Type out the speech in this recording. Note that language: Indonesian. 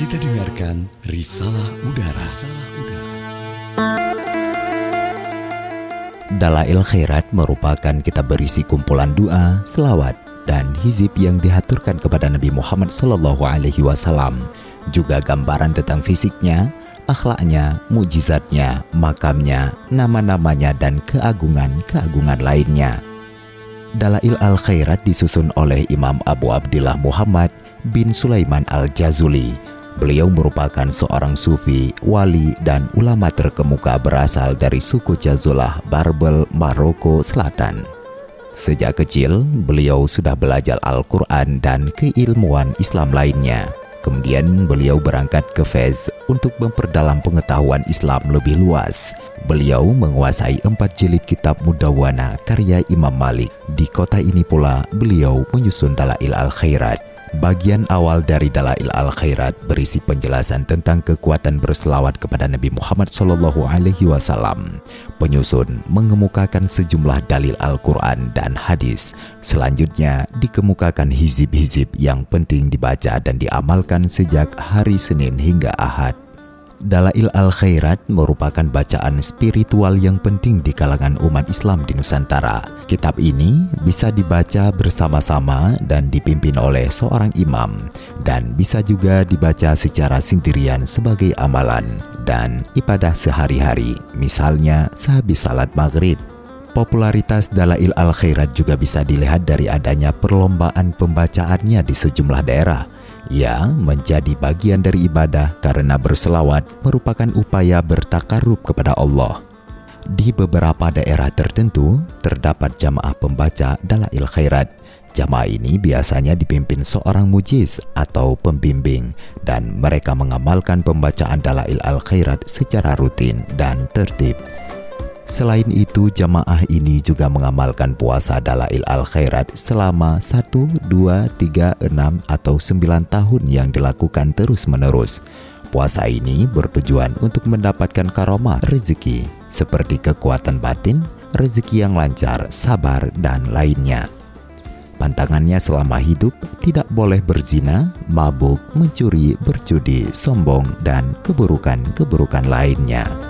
Kita dengarkan Risalah Udara. Risalah Udara. Dalail Khairat merupakan kitab berisi kumpulan doa, selawat, dan hizib yang dihaturkan kepada Nabi Muhammad Sallallahu Alaihi Wasallam. Juga gambaran tentang fisiknya, akhlaknya, mujizatnya, makamnya, nama-namanya, dan keagungan-keagungan lainnya. Dalail Al-Khairat disusun oleh Imam Abu Abdillah Muhammad bin Sulaiman Al-Jazuli. Beliau merupakan seorang sufi, wali, dan ulama terkemuka berasal dari suku Jazulah, Barbel, Maroko Selatan. Sejak kecil, beliau sudah belajar Al-Quran dan keilmuan Islam lainnya. Kemudian beliau berangkat ke Fez untuk memperdalam pengetahuan Islam lebih luas. Beliau menguasai empat jilid kitab Mudawana karya Imam Malik. Di kota ini pula beliau menyusun Dalail Al-Khairat. Bagian awal dari Dalail Al-Khairat berisi penjelasan tentang kekuatan berselawat kepada Nabi Muhammad Shallallahu Alaihi Wasallam. Penyusun mengemukakan sejumlah dalil Al-Quran dan hadis. Selanjutnya dikemukakan hizib-hizib yang penting dibaca dan diamalkan sejak hari Senin hingga Ahad. Dalail Al-Khairat merupakan bacaan spiritual yang penting di kalangan umat Islam di Nusantara. Kitab ini bisa dibaca bersama-sama dan dipimpin oleh seorang imam dan bisa juga dibaca secara sendirian sebagai amalan dan ibadah sehari-hari, misalnya sehabis salat maghrib. Popularitas Dalail Al-Khairat juga bisa dilihat dari adanya perlombaan pembacaannya di sejumlah daerah – ia menjadi bagian dari ibadah karena berselawat merupakan upaya bertakarub kepada Allah. Di beberapa daerah tertentu terdapat jamaah pembaca dalail khairat. Jamaah ini biasanya dipimpin seorang mujiz atau pembimbing dan mereka mengamalkan pembacaan dalail al-khairat secara rutin dan tertib. Selain itu, jamaah ini juga mengamalkan puasa Dalail Al-Khairat selama 1, 2, 3, 6, atau 9 tahun yang dilakukan terus-menerus. Puasa ini bertujuan untuk mendapatkan karomah rezeki, seperti kekuatan batin, rezeki yang lancar, sabar, dan lainnya. Pantangannya selama hidup tidak boleh berzina, mabuk, mencuri, berjudi, sombong, dan keburukan-keburukan lainnya.